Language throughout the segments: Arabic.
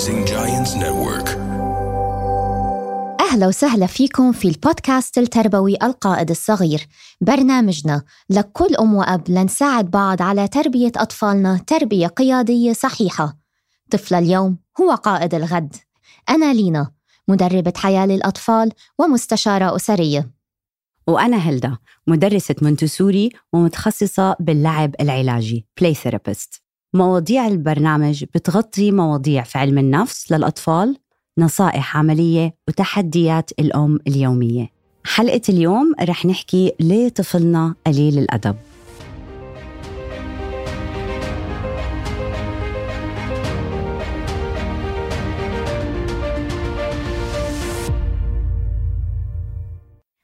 Rising Giants Network. أهلا وسهلا فيكم في البودكاست التربوي القائد الصغير. برنامجنا لكل أم وأب لنساعد بعض على تربية أطفالنا تربية قيادية صحيحة. طفل اليوم هو قائد الغد. أنا لينا مدربة حياة للأطفال ومستشارة أسرية. وأنا هيلدا مدرسة مونتسوري ومتخصصة باللعب العلاجي play therapist مواضيع البرنامج بتغطي مواضيع في علم النفس للأطفال نصائح عملية وتحديات الأم اليومية. حلقة اليوم رح نحكي ليه طفلنا قليل الأدب.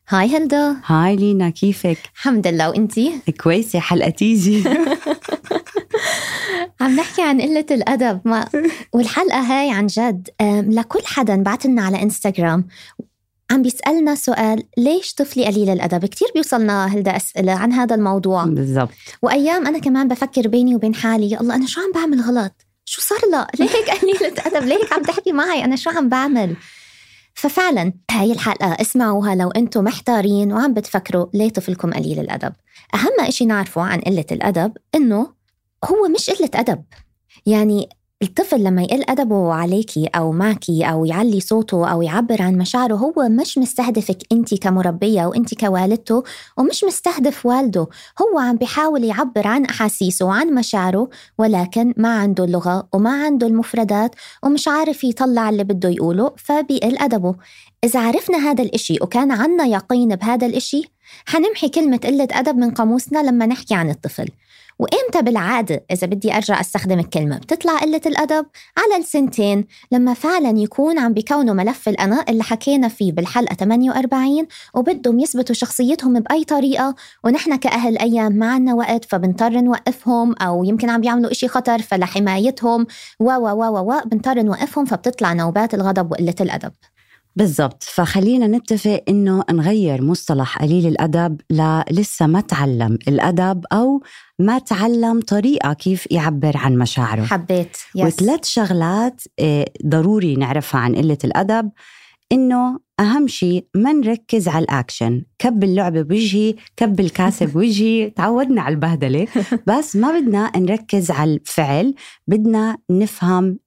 هاي هلدا. هاي لينا كيفك؟ الحمد لله. وإنتي؟ كويسة حلقة تيجي. عم نحكي عن قلة الأدب. ما والحلقة هاي عن جد لكل حدا بعت لنا على إنستغرام عم بيسألنا سؤال ليش طفلي قليل الأدب؟ كتير بيوصلنا هلدا أسئلة عن هذا الموضوع. بالضبط. وأيام أنا كمان بفكر بيني وبين حالي يا الله أنا شو عم بعمل غلط؟ شو صار لها ليه هيك قليلة أدب ليه هيك عم تحكي معي؟ أنا شو عم بعمل؟ ففعلا هاي الحلقة اسمعوها لو أنتم محتارين وعم بتفكروا ليه طفلكم قليل الأدب. أهم إشي نعرفه عن قلة الأدب إنه هو مش قلة أدب. يعني الطفل لما يقل أدبه عليكي أو معكي أو يعلي صوته أو يعبر عن مشاعره هو مش مستهدفك أنت كمربية وأنت كوالدته ومش مستهدف والده. هو عم بيحاول يعبر عن أحاسيسه وعن مشاعره ولكن ما عنده اللغة وما عنده المفردات ومش عارف يطلع اللي بده يقوله فبيقل أدبه. إذا عرفنا هذا الإشي وكان عنا يقين بهذا الإشي حنمحي كلمة قلة أدب من قاموسنا لما نحكي عن الطفل. وإمتى بالعادة إذا بدي أرجع أستخدم الكلمة؟ بتطلع قلة الأدب على السنتين لما فعلا يكون عم بيكونوا ملف الأنا اللي حكينا فيه بالحلقة 48 وبدهم يثبتوا شخصيتهم بأي طريقة ونحن كأهل أيام ما عنا وقت فبنضطر نوقفهم أو يمكن عم بيعملوا إشي خطر فلحمايتهم و و و و بنضطر نوقفهم فبتطلع نوبات الغضب وقلة الأدب. بالضبط. فخلينا نتفق إنه نغير مصطلح قليل الأدب للسه ما تعلم الأدب أو ما تعلم طريقة كيف يعبر عن مشاعره. حبيت. وثلاث شغلات آه، ضروري نعرفها عن قلة الأدب. إنه أهم شيء ما نركز على الأكشن. كب اللعبه بوجهي كب الكاسه بوجهي تعودنا على البهدلة. بس ما بدنا نركز على الفعل بدنا نفهم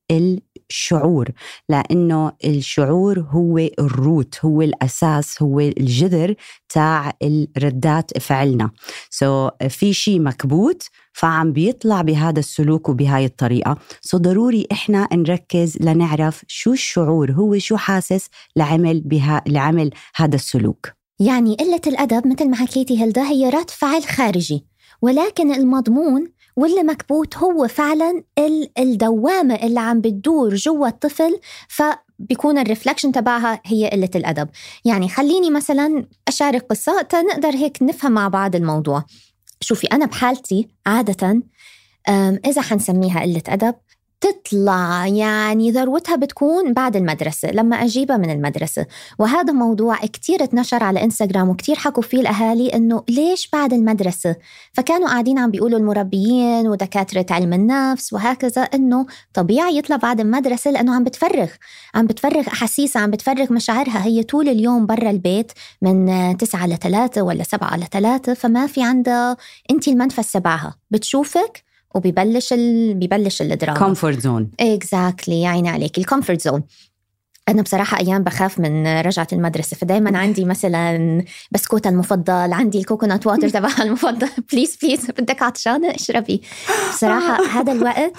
الشعور لأنه الشعور هو ال root هو الأساس هو الجذر تاع الردات فعلنا. so, في شيء مكبوت فعم بيطلع بهذا السلوك وبهاي الطريقة. so, ضروري إحنا نركز لنعرف شو الشعور هو شو حاسس لعمل بها لعمل هذا السلوك. يعني قلة الأدب مثل ما حكيتي هلدا هي رد فعل خارجي ولكن المضمون واللي مكبوت هو فعلا ال- الدوامة اللي عم بتدور جوا الطفل فبيكون الرفلكشن تبعها هي قلة الأدب. يعني خليني مثلا أشارك قصة تنقدر هيك نفهم مع بعض الموضوع. شوفي أنا بحالتي عادة إذا حنسميها قلة أدب تطلع يعني ذروتها بتكون بعد المدرسة لما أجيبها من المدرسة. وهذا موضوع كتير اتنشر على إنستغرام وكتير حكوا فيه الأهالي إنه ليش بعد المدرسة؟ فكانوا قاعدين عم بيقولوا المربيين ودكاترة علم النفس وهكذا إنه طبيعي يطلع بعد المدرسة لأنه عم بتفرغ عم بتفرغ أحاسيسها عم بتفرغ مشاعرها. هي طول اليوم برا البيت من تسعة لثلاثة ولا سبعة لثلاثة فما في عندها أنت المنفس تبعها بتشوفك وبيبلش ال... بيبلش الدراما. comfort zone exactly يا عيني عليك ال comfort zone أنا بصراحة أيام بخاف من رجعة المدرسة فدايما عندي مثلا بسكوتة المفضل عندي ال coconut water تبعها المفضل. please please بدك عطشانة اشربي. بصراحة هذا الوقت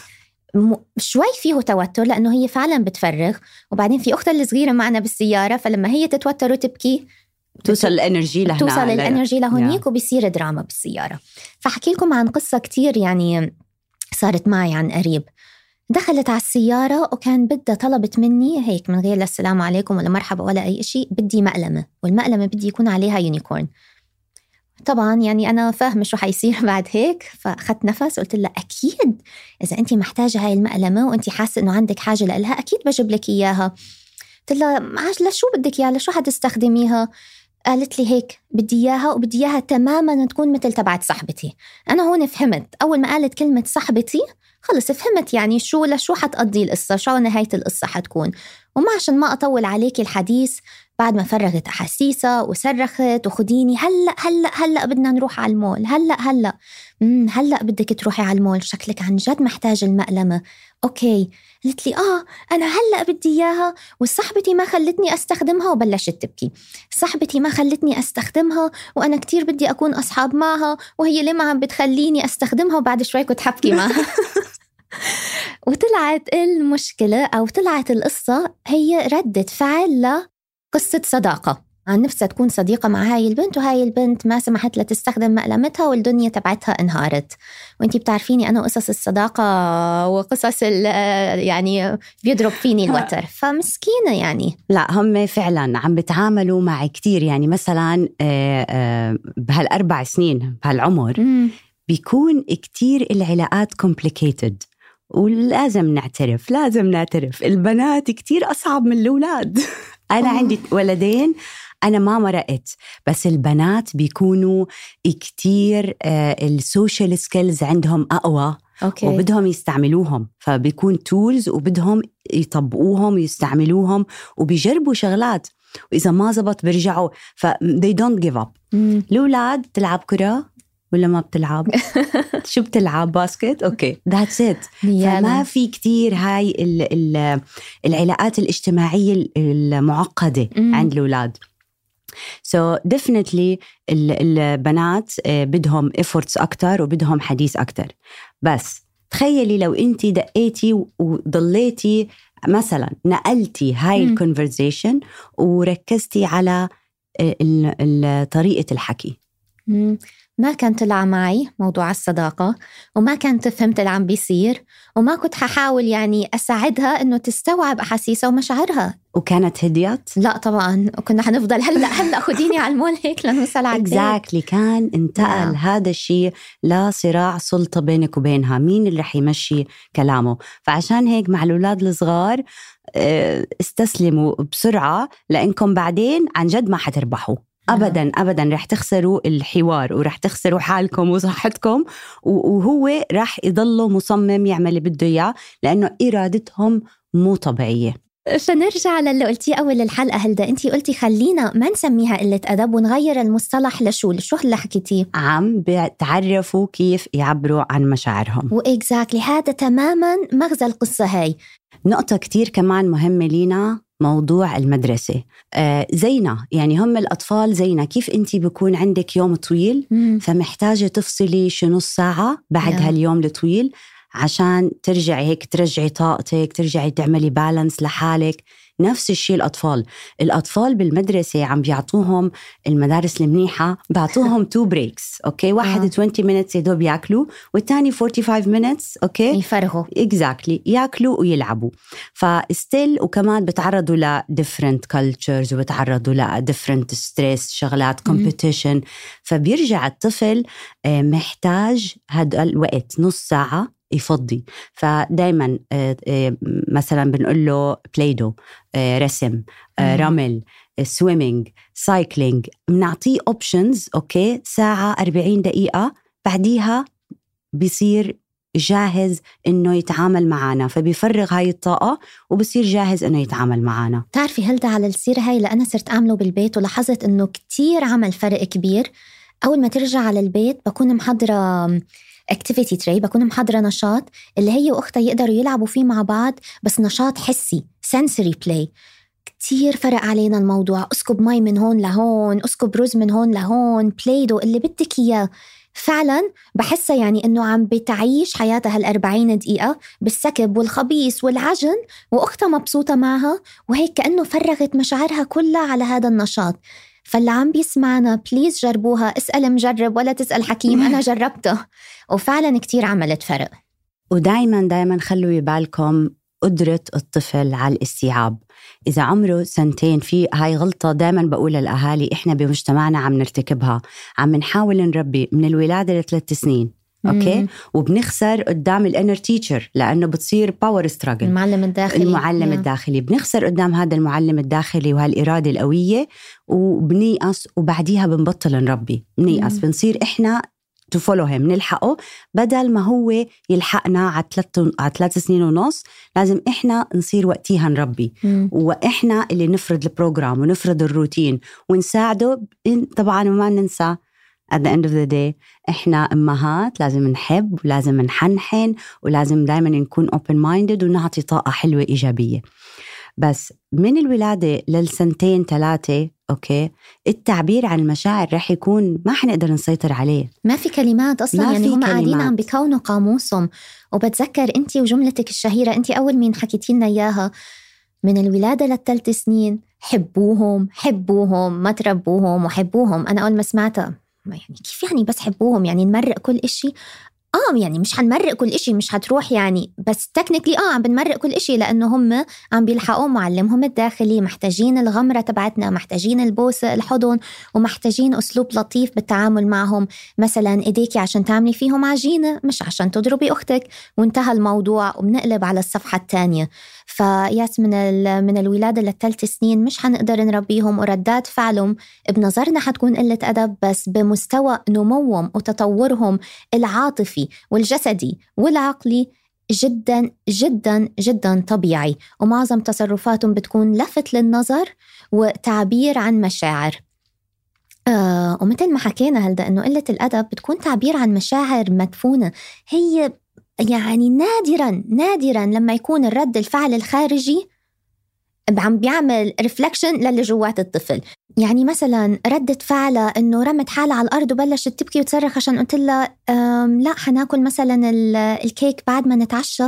شوي فيه توتر لأنه هي فعلا بتفرغ. وبعدين في أختها الصغيرة معنا بالسيارة فلما هي تتوتر وتبكي توصل ال energy لهنا توصل ال energy لهونيك وبيصير دراما بالسيارة. فحكي لكم عن قصة كتير يعني صارت معي عن قريب. دخلت على السيارة وكان بدها طلبت مني هيك من غير لا السلام عليكم ولا مرحبا ولا أي شيء بدي مقلمة والمقلمة بدي يكون عليها unicorn. طبعا يعني أنا فاهمة شو حيصير بعد هيك فأخذت نفس وقلت لها أكيد إذا أنت محتاجة هاي المقلمة وأنت حاسة إنه عندك حاجة لها أكيد بجيب لك إياها. قلت لها لشو بدك إياها؟ لشو حتستخدميها؟ قالت لي هيك بدي إياها وبدي إياها تماما تكون مثل تبعت صاحبتي. أنا هون فهمت. أول ما قالت كلمة صاحبتي خلص فهمت يعني شو لشو حتقضي القصة شو نهاية القصة حتكون. وما عشان ما أطول عليك الحديث بعد ما فرغت أحاسيسها وصرخت وخديني هلأ هلأ هلأ بدنا نروح على المول هلأ هلأ. هلأ بدك تروحي على المول شكلك عن جد محتاج المقلمة. أوكي. قالت لي آه أنا هلأ بدي إياها. وصاحبتي ما خلتني أستخدمها. وبلشت تبكي. صاحبتي ما خلتني أستخدمها وأنا كتير بدي أكون أصحاب معها وهي ليه ما عم بتخليني أستخدمها؟ وبعد شوي كنت حبكي معها. وطلعت المشكلة أو طلعت القصة هي ردة فعل لقصة صداقة. عن نفسها تكون صديقة مع هاي البنت وهاي البنت ما سمحت لها تستخدم مقلمتها والدنيا تبعتها انهارت. وانتي بتعرفيني أنا قصص الصداقة وقصص يعني بيضرب فيني الوتر. فمسكينة يعني. لا هم فعلا عم بتعاملوا مع كتير. يعني مثلا آه، آه، بهالأربع سنين بهالعمر بيكون كتير العلاقات complicated. ولازم نعترف لازم نعترف. البنات كتير أصعب من الأولاد. أنا عندي ولدين أنا ما مرقت بس البنات بيكونوا كتير ال social skills عندهم أقوى okay. وبدهم يستعملوهم. فبيكون tools وبدهم يطبقوهم ويستعملوهم وبيجربوا شغلات. وإذا ما زبط بيرجعوا ف they don't give up. الأولاد تلعب كرة ولا ما بتلعب؟ شو بتلعب؟ basket؟ okay. That's it فما في كتير هاي ال ال العلاقات الاجتماعية المعقدة عند الأولاد. so definitely البنات آه، بدهم efforts أكثر وبدهم حديث أكثر بس تخيلي لو انت دقيتي وضليتي مثلا نقلتي هاي ال conversation وركزتي على آه، طريقة الحكي. ما كان طلع معي موضوع الصداقة وما كنت فهمت اللي عم بيصير وما كنت ححاول يعني أساعدها إنه تستوعب أحاسيسها ومشاعرها. وكانت هديت؟ لا طبعا كنا حنفضل هلأ هلأ خديني على المول هيك لنوصل على اكزاكتلي كان انتقل yeah. هذا الشيء لصراع سلطة بينك وبينها. مين اللي رح يمشي كلامه؟ فعشان هيك مع الأولاد الصغار آه، استسلموا بسرعة لأنكم بعدين عن جد ما حتربحوا. ابدا ابدا رح تخسروا الحوار ورح تخسروا حالكم وصحتكم وهو رح يضله مصمم يعمل اللي بده إياه لأنه إرادتهم مو طبيعية. فنرجع للي قلتيه أول الحلقة هلدا انت قلتي خلينا ما نسميها قلة أدب ونغير المصطلح لشو؟ شو هلا حكيتيه؟ عم بيتعرفوا كيف يعبروا عن مشاعرهم. واكزاكتلي هذا تماما مغزى القصة هاي. نقطة كتير كمان مهمة لينا. موضوع المدرسة آه زينا يعني هم الأطفال زينا كيف أنت بكون عندك يوم طويل مم. فمحتاجة تفصلي شي نص ساعة بعد yeah. هاليوم الطويل عشان ترجعي هيك ترجعي طاقتك ترجعي تعملي balance لحالك نفس الشيء الأطفال. الأطفال بالمدرسة عم بيعطوهم المدارس المنيحة بيعطوهم two breaks okay واحد آه. 20 minutes يدوب ياكلوا والثاني 45 minutes okay يفرغوا exactly ياكلوا ويلعبوا. ف still وكمان بتعرضوا ل different cultures وبتعرضوا ل different stress شغلات competition. فبيرجع الطفل آه، محتاج هذا الوقت نص ساعة يفضي. فدايما آه، آه، مثلا بنقول له Play-Doh آه، رسم رمل swimming cycling بنعطيه options okay ساعة 40 دقيقة. بعديها بصير جاهز إنه يتعامل معنا فبيفرغ هاي الطاقة وبصير جاهز إنه يتعامل معنا بتعرفي هلدا على السيرة هاي؟ لأنا صرت أعمله بالبيت ولاحظت إنه كتير عمل فرق كبير. أول ما ترجع على البيت بكون محضرة activity tray بكون محضرة نشاط اللي هي وأختها يقدروا يلعبوا فيه مع بعض بس نشاط حسي sensory play كتير فرق علينا الموضوع. أسكب مي من هون لهون أسكب رز من هون لهون Play-Doh اللي بدك إياه. فعلا بحسها يعني إنه عم بتعيش حياتها هال40 دقيقة بالسكب والخبيص والعجن وأختها مبسوطة معها وهيك كأنه فرغت مشاعرها كلها على هذا النشاط. فاللي عم بيسمعنا please جربوها. اسأل مجرب ولا تسأل حكيم. أنا جربته. وفعلا كتير عملت فرق. ودايما دايما خلوا بالكم قدرة الطفل على الاستيعاب. إذا عمره سنتين في هاي غلطة دائما بقول للأهالي إحنا بمجتمعنا عم نرتكبها. عم نحاول نربي من الولادة لثلاث سنين. okay؟ وبنخسر قدام ال inner teacher لأنه بتصير power struggle المعلم الداخلي. المعلم yeah. الداخلي. بنخسر قدام هذا المعلم الداخلي وهالإرادة القوية وبنيأس وبعديها بنبطل نربي. بنيأس. بنصير إحنا تفولو هيم نلحقه بدل ما هو يلحقنا على ثلاث على ثلاث سنين ونص لازم إحنا نصير وقتيها نربي. مم. وإحنا اللي نفرض البروجرام ونفرض الروتين ونساعده. طبعا وما ننسى at the end of the day إحنا أمهات لازم نحب ولازم نحنحن ولازم دائما نكون open minded ونعطي طاقة حلوة إيجابية. بس من الولادة للسنتين ثلاثة okay التعبير عن المشاعر رح يكون ما حنقدر نسيطر عليه. ما في كلمات أصلا ما يعني هم قاعدين. عم بكونوا قاموسهم. وبتذكر انت وجملتك الشهيرة انت أول مين حكيتي لنا إياها. من الولادة للثلاث سنين حبوهم حبوهم ما تربوهم وحبوهم. أنا أول ما سمعتها. ما يعني كيف يعني بس حبوهم يعني نمرق كل إشي؟ آه يعني مش حنمرق كل إشي مش حتروح يعني. بس technically آه عم بنمرق كل إشي لأنه هم عم بيلحقوا معلمهم الداخلي محتاجين الغمرة تبعتنا محتاجين البوسه الحضن ومحتاجين أسلوب لطيف بالتعامل معهم. مثلا إيديكي عشان تعملي فيهم عجينة مش عشان تضربي أختك. وانتهى الموضوع وبنقلب على الصفحة الثانية. فياس من من الولادة للثلاث سنين مش حنقدر نربيهم وردات فعلهم بنظرنا حتكون قلة أدب بس بمستوى نموهم وتطورهم العاطفي والجسدي والعقلي جدا جدا جدا طبيعي. ومعظم تصرفاتهم بتكون لفت للنظر وتعبير عن مشاعر. آه ومثل ما حكينا هلدا إنه قلة الأدب بتكون تعبير عن مشاعر مدفونة. هي يعني نادرا نادرا لما يكون الرد الفعل الخارجي عم بيعمل ريفلكشن للي جوات الطفل. يعني مثلا ردة فعلها إنه رمت حالها على الأرض وبلشت تبكي وتصرخ عشان قلت لها لا حناكل مثلا ال- الكيك بعد ما نتعشى.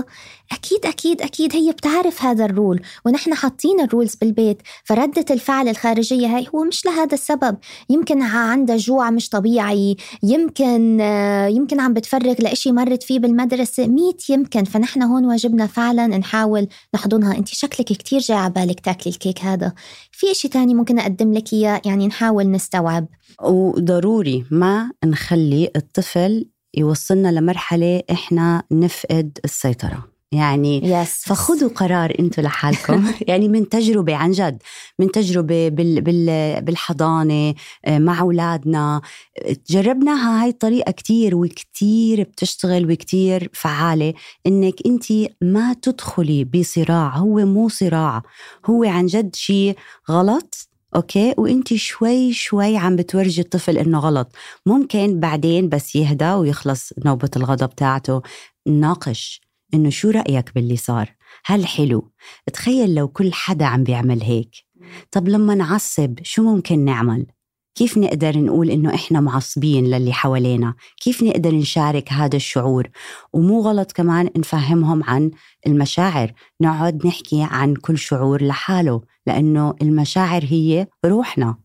أكيد أكيد أكيد هي بتعرف هذا ال rule ونحن حاطين ال rules بالبيت. فردة الفعل الخارجية هاي هو مش لهذا السبب. يمكن عندها جوع مش طبيعي. يمكن آه، يمكن عم بتفرغ لإشي مرت فيه بالمدرسة. ميت يمكن. فنحن هون واجبنا فعلا نحاول نحضنها. انت شكلك كتير جاي على بالك تاكلي الكيك هذا. في إشي تاني ممكن أقدم لك إياه يعني نحاول نستوعب. وضروري ما نخلي الطفل يوصلنا لمرحلة إحنا نفقد السيطرة. يعني يس فخذوا قرار أنتم لحالكم. يعني من تجربة عن جد من تجربة بال بال بالحضانة آه، مع أولادنا. جربناها هاي الطريقة كتير وكتير بتشتغل وكتير فعالة. إنك أنت ما تدخلي بصراع هو مو صراع. هو عن جد شيء غلط. أوكي وإنت شوي شوي عم بتورجي الطفل إنه غلط ممكن بعدين بس يهدى ويخلص نوبة الغضب تاعته ناقش إنه شو رأيك باللي صار؟ هل حلو؟ تخيل لو كل حدا عم بيعمل هيك طب لما نعصب شو ممكن نعمل؟ كيف نقدر نقول إنه إحنا معصبين للي حوالينا؟ كيف نقدر نشارك هذا الشعور؟ ومو غلط كمان نفهمهم عن المشاعر نقعد نحكي عن كل شعور لحاله لأنه المشاعر هي روحنا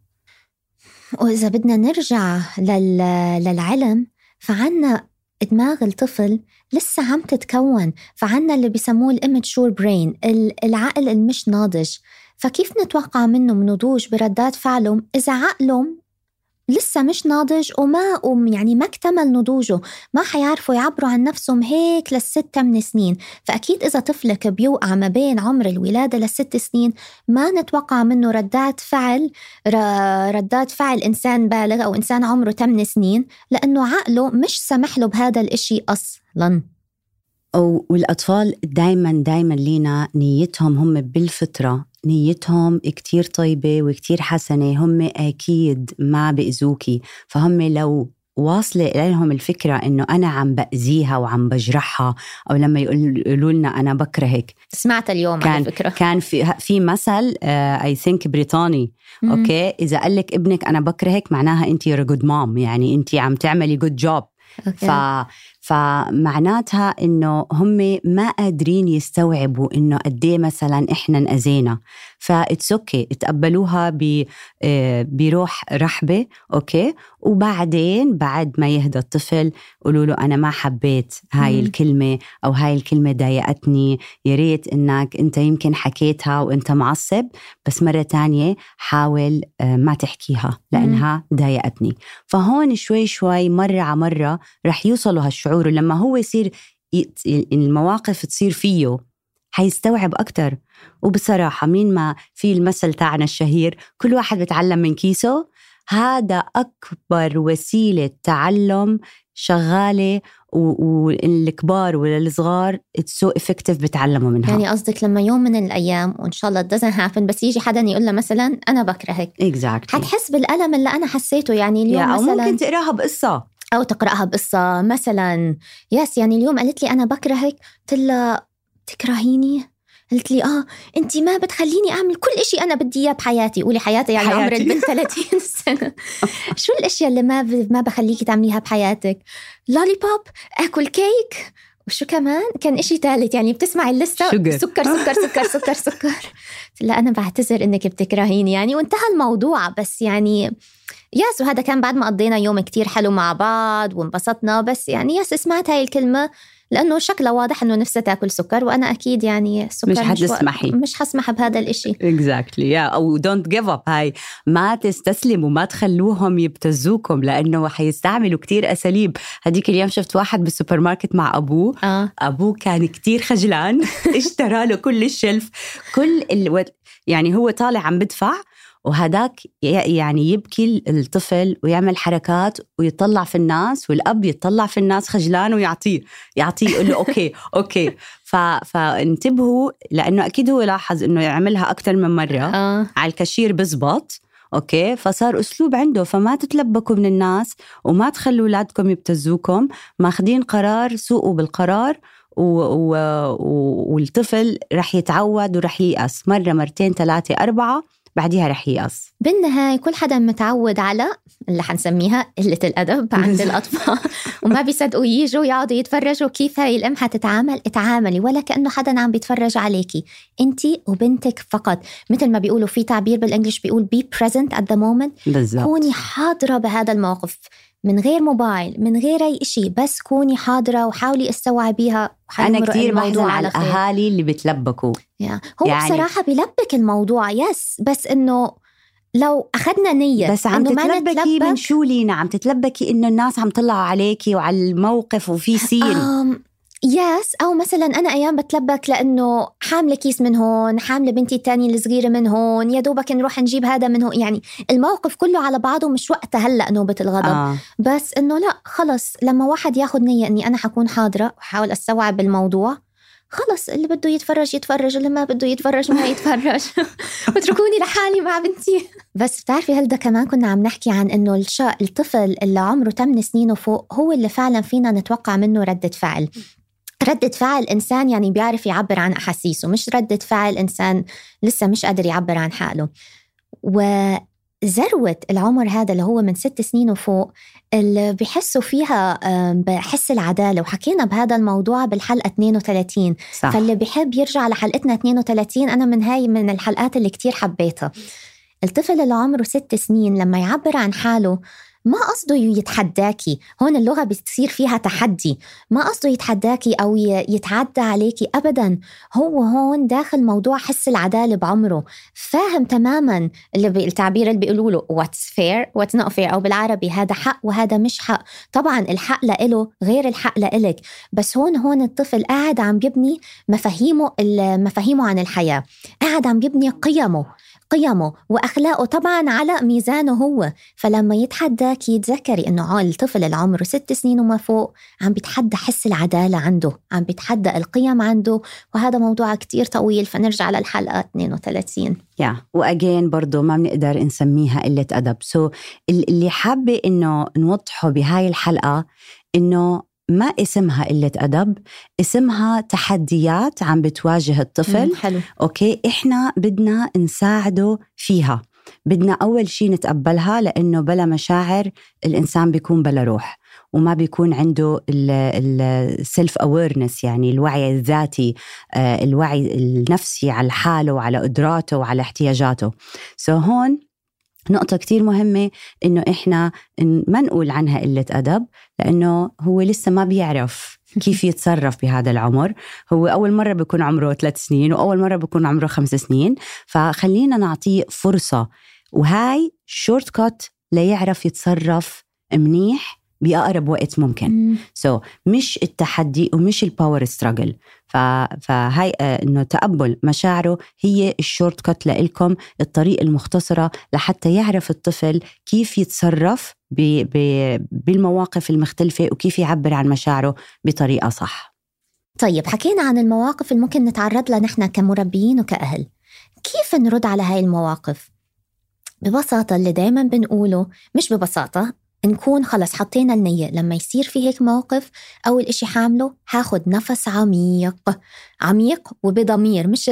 وإذا بدنا نرجع لل... للعلم فعنا دماغ الطفل لسه عم تتكون فعنا اللي بيسموه الامتشور برين العقل المش ناضج فكيف نتوقع منه نضوج بردات فعله إذا عقله لسه مش ناضج وما وم- يعني ما اكتمل نضوجه ما حيعرفوا يعبروا عن نفسهم هيك للست من سنين. فأكيد إذا طفلك بيوقع ما بين عمر الولادة للست سنين ما نتوقع منه ردات فعل ردات فعل إنسان بالغ أو إنسان عمره 8 سنين لأنه عقله مش سمح له بهذا الإشي أصلاً. أو والأطفال دايما دايما لينا نيتهم هم بالفطرة نيتهم كتير طيبة وكتير حسنة هم أكيد ما بأذوكي. فهم لو واصلة لهم الفكرة إنه أنا عم بأذيها وعم بجرحها أو لما يقولوا لنا أنا بكرهك. سمعت اليوم كان على فكرة. كان في في مثل I think بريطاني. مم. okay؟ إذا قال لك ابنك أنا بكرهك معناها أنت you're good mom يعني أنت عم تعملي good job ف فمعناتها إنه هم ما قادرين يستوعبوا إنه قد إيه مثلا إحنا انأذينا ف it's okay تقبلوها آه، بروح رحبة أوكي وبعدين بعد ما يهدى الطفل قولوا له أنا ما حبيت هاي. الكلمة أو هاي الكلمة ضايقتني. يا ريت إنك أنت يمكن حكيتها وأنت معصب بس مرة تانية حاول آه، ما تحكيها لأنها ضايقتني. فهون شوي شوي مرة على مرة رح يوصلوا هالشعور ولما هو يصير المواقف تصير فيه حيستوعب أكتر. وبصراحة مين ما في المثل تاعنا الشهير كل واحد بتعلم من كيسه. هذا أكبر وسيلة تعلم شغالة والكبار والصغار it's so effective بتعلموا منها. يعني قصدك لما يوم من الأيام وإن شاء الله doesn't happen بس يجي حدا يقول لها مثلا أنا بكرهك. Exactly. حتحس بالألم اللي أنا حسيته يعني اليوم أو مثلا ممكن تقراها بقصة. أو تقرأها بقصة. مثلا yes يعني اليوم قالت لي أنا بكرهك. قلت لها تكرهيني؟ قلت لي آه انت ما بتخليني أعمل كل إشي أنا بدي إياه بحياتي. قولي حياتي يعني حياتي. عمر البنت 30 سنة. شو الأشياء اللي ما ب... ما بخليكي تعمليها بحياتك؟ لولي بوب أكل كيك. وشو كمان؟ كان إشي ثالث يعني بتسمعي اللستة. سكر سكر سكر سكر سكر. قلت لها أنا بعتذر إنك بتكرهيني يعني وانتهى الموضوع بس يعني ياس وهذا كان بعد ما قضينا يوم كتير حلو مع بعض وانبسطنا بس يعني ياس سمعت هاي الكلمة. لأنه شكلها واضح إنه نفسها تأكل سكر وأنا أكيد يعني السكر مش حتسمحي. مش حسمح بهذا الإشي. exactly يا أو don't give up هاي ما تستسلموا ما تخلوهم يبتزوكم لأنه حيستعملوا كتير أساليب. هديك اليوم شفت واحد بالسوبر ماركت مع أبوه. آه. أبوه كان كتير خجلان. اشترى له كل ال shelf كل ال... يعني هو طالع عم بدفع. وهداك ي- يعني يبكي الطفل ويعمل حركات ويطلع في الناس والأب يطلع في الناس خجلان ويعطيه يعطيه يقول له okay okay. ف... فانتبهوا لأنه أكيد هو لاحظ إنه يعملها أكثر من مرة آه. على الكاشير بزبط okay؟ فصار أسلوب عنده. فما تتلبكوا من الناس وما تخلوا أولادكم يبتزوكم. ماخذين قرار سوقوا بالقرار و... و... و... والطفل رح يتعود ورح ييأس. مرة مرتين ثلاثة أربعة. بعديها رح ييأس بالنهاية كل حدا متعود على اللي حنسميها قلة الأدب عند. الأطفال وما بيصدقوا يجوا يقعدوا يتفرجوا كيف هاي الأم حتتعامل اتعاملي ولا كأنه حدا عم بيتفرج عليكي. أنت وبنتك فقط. مثل ما بيقولوا في تعبير بالإنجليش بيقول be present at the moment. بالضبط. كوني حاضرة بهذا الموقف. من غير موبايل من غير أي إشي بس كوني حاضرة وحاولي استوعبيها أنا الموضوع بحزن على. الأهالي اللي بتلبكوا يا. هو يعني- بصراحة بيلبك الموضوع يس بس إنه لو أخذنا نية بس عم تتلبكي من شو لينا عم تتلبكي إنه الناس عم طلعوا عليكي وعلى الموقف وفي سين يس أو مثلا أنا أيام بتلبك لأنه حاملة كيس من هون حاملة بنتي الثانية الصغيرة من هون يا دوبك نروح نجيب هذا من هون. يعني الموقف كله على بعضه مش وقتها هلأ نوبة الغضب. آه. بس إنه لأ خلص لما واحد ياخذ نية إني أنا حكون حاضرة وحاول أستوعب الموضوع خلص اللي بده يتفرج يتفرج اللي ما بده يتفرج ما يتفرج. واتركوني لحالي مع بنتي. بس بتعرفي هلدا كمان كنا عم نحكي عن إنه الشا الطفل اللي عمره 8 سنين وفوق هو اللي فعلا فينا نتوقع منه ردة فعل. ردة فعل إنسان يعني بيعرف يعبر عن أحاسيسه مش ردة فعل إنسان لسه مش قادر يعبر عن حاله. وذروة العمر هذا اللي هو من ست سنين وفوق اللي بيحسوا فيها بحس العدالة. وحكينا بهذا الموضوع بالحلقة 32 صح. فاللي بيحب يرجع لحلقتنا 32 أنا من هاي من الحلقات اللي كتير حبيتها. الطفل اللي عمره ست سنين لما يعبر عن حاله ما قصده يتحداكي؟ هون اللغة بتصير فيها تحدي. ما قصده يتحداكي أو يتعدى عليكي أبدا. هو هون داخل موضوع حس العدالة بعمره. فاهم تماما اللي بي- التعبير اللي بيقولوا له what's fair what's not fair? أو بالعربي هذا حق وهذا مش حق. طبعا الحق لإله غير الحق لإلك. بس هون هون الطفل قاعد عم يبني مفاهيمه مفاهيمه عن الحياة. قاعد عم يبني قيمه. قيمه وأخلاقه طبعا على ميزانه. هو فلما يتحداك يتذكري إنه عال الطفل اللي عمره ست سنين وما فوق عم بيتحدى حس العدالة عنده عم بيتحدى القيم عنده. وهذا موضوع كتير طويل فنرجع للحلقة 32 يا وأجين برضه ما بنقدر نسميها قلة أدب. سو so, اللي حابة إنه نوضحه بهاي الحلقة إنه ما اسمها قلة أدب اسمها تحديات عم بتواجه الطفل. حلو. okay؟ إحنا بدنا نساعده فيها. بدنا أول شيء نتقبلها لأنه بلا مشاعر الإنسان بيكون بلا روح وما بيكون عنده ال self awareness يعني الوعي الذاتي آه، الوعي النفسي على حاله وعلى قدراته وعلى احتياجاته. so so هون نقطة كتير مهمة إنه إحنا ما نقول عنها قلة أدب لأنه هو لسه ما بيعرف كيف يتصرف بهذا العمر. هو أول مرة بيكون عمره ثلاث سنين وأول مرة بيكون عمره خمس سنين. فخلينا نعطيه فرصة وهاي shortcut ليعرف يتصرف منيح بأقرب وقت ممكن. so so, مش التحدي ومش ال power struggle فهي آه، إنه تقبل مشاعره هي ال shortcut لإلكم الطريق المختصرة لحتى يعرف الطفل كيف يتصرف بالمواقف المختلفة وكيف يعبر عن مشاعره بطريقة صح طيب حكينا عن المواقف اللي ممكن نتعرض لها نحن كمربيين وكأهل كيف نرد على هاي المواقف؟ ببساطة اللي دايما بنقوله مش ببساطة نكون خلص حطينا النية لما يصير في هيك موقف أول إشي حامله هاخد نفس عميق. عميق وبضمير مش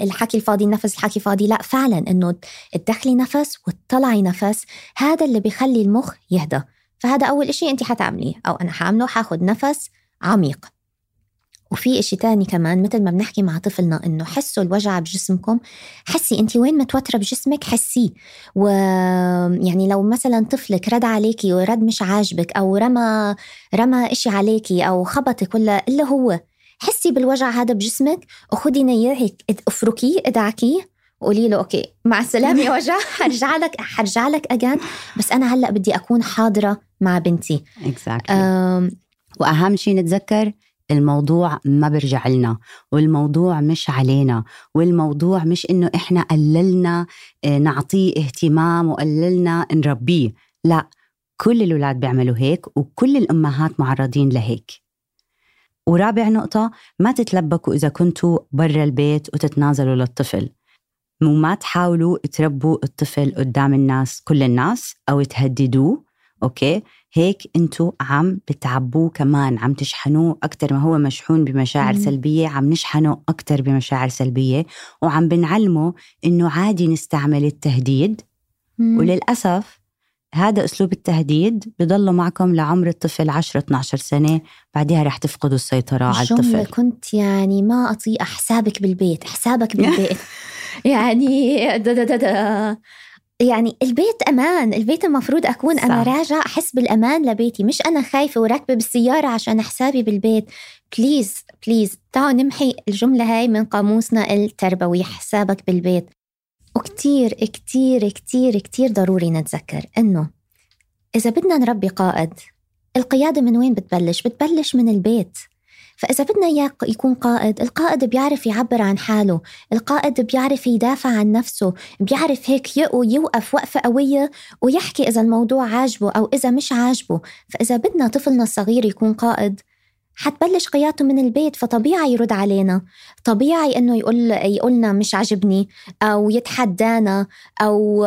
الحكي الفاضي النفس الحكي فاضي لا فعلا إنه تدخلي نفس وتطلعي نفس. هذا اللي بيخلي المخ يهدى. فهذا أول إشي أنت حتعمليه. أو أنا حامله حاخد نفس عميق. وفي إشي تاني كمان مثل ما بنحكي مع طفلنا إنه حسوا الوجع بجسمكم حسي أنت وين متوترة بجسمك؟ حسيه. ويعني لو مثلا طفلك رد عليكي ورد مش عاجبك أو رمى رمى إشي عليكي أو خبطك ولا إلا هو حسي بالوجع هذا بجسمك وخدي نية هيك افركيه ادعكيه وقولي له أوكي مع السلامة يا وجع حرجع لك حرجع لك اجان بس أنا هلأ بدي أكون حاضرة مع بنتي. Exactly. وأهم شيء نتذكر الموضوع ما برجع لنا والموضوع مش علينا والموضوع مش إنه إحنا قللنا آه، نعطيه اهتمام وقللنا نربيه. لا كل الأولاد بيعملوا هيك وكل الأمهات معرضين لهيك. ورابع نقطة ما تتلبكوا إذا كنتوا برا البيت وتتنازلوا للطفل. وما تحاولوا تربوا الطفل قدام الناس كل الناس أو تهددوه أوكي؟ هيك انتو عم بتعبوه كمان عم تشحنوه أكتر ما هو مشحون بمشاعر مم. سلبية عم نشحنه أكتر بمشاعر سلبية وعم بنعلمه إنه عادي نستعمل التهديد مم. وللأسف هذا أسلوب التهديد بضل معكم لعمر الطفل 10 12 سنة بعدها رح تفقدوا السيطرة على الطفل كنت يعني ما أطيق حسابك بالبيت حسابك بالبيت يعني دا دا دا دا يعني البيت أمان البيت المفروض أكون صح. أنا راجع أحس بالأمان لبيتي مش أنا خايفة وراكبة بالسيارة عشان حسابي بالبيت. بليز بليز تعالوا نمحي الجملة هاي من قاموسنا التربوي حسابك بالبيت. وكتير كتير كتير كتير ضروري نتذكر إنه إذا بدنا نربي قائد القيادة من وين بتبلش؟ بتبلش من البيت. فإذا بدنا إياه يكون قائد القائد بيعرف يعبر عن حاله القائد بيعرف يدافع عن نفسه بيعرف هيك يوقف وقفة قوية ويحكي إذا الموضوع عاجبه أو إذا مش عاجبه. فإذا بدنا طفلنا الصغير يكون قائد حتبلش قيادته من البيت فطبيعي يرد علينا. طبيعي إنه يقول يقولنا مش عجبني أو يتحدانا أو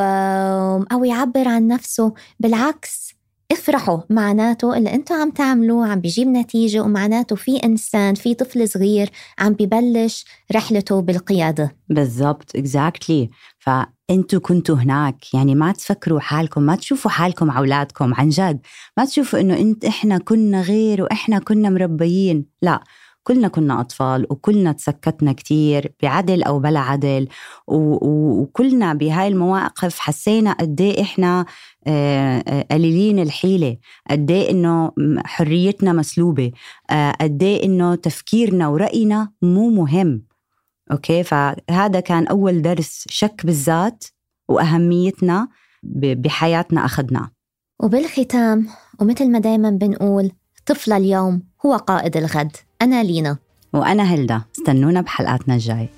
أو يعبر عن نفسه. بالعكس افرحوا. معناته اللي أنتم عم تعملوه عم بيجيب نتيجة ومعناته في إنسان في طفل صغير عم ببلش رحلته بالقيادة. بالضبط اكزاكتلي فانتوا كنتوا هناك يعني ما تفكروا حالكم ما تشوفوا حالكم على أولادكم عن جد. ما تشوفوا إنه إنت إحنا كنا غير وإحنا كنا مربيين. لا. كلنا كنا أطفال وكلنا تسكتنا كتير بعدل أو بلا عدل وكلنا بهاي المواقف حسينا قد إيه إحنا آه، آه، قليلين الحيلة قد إيه إنه حريتنا مسلوبة آه، قد إيه إنه تفكيرنا ورأينا مو مهم. أوكي؟ فهذا كان أول درس شك بالذات وأهميتنا بحياتنا أخذناه. وبالختام ومثل ما دايما بنقول طفل اليوم هو قائد الغد. أنا لينا. وأنا هلدا استنونا بحلقاتنا الجاي.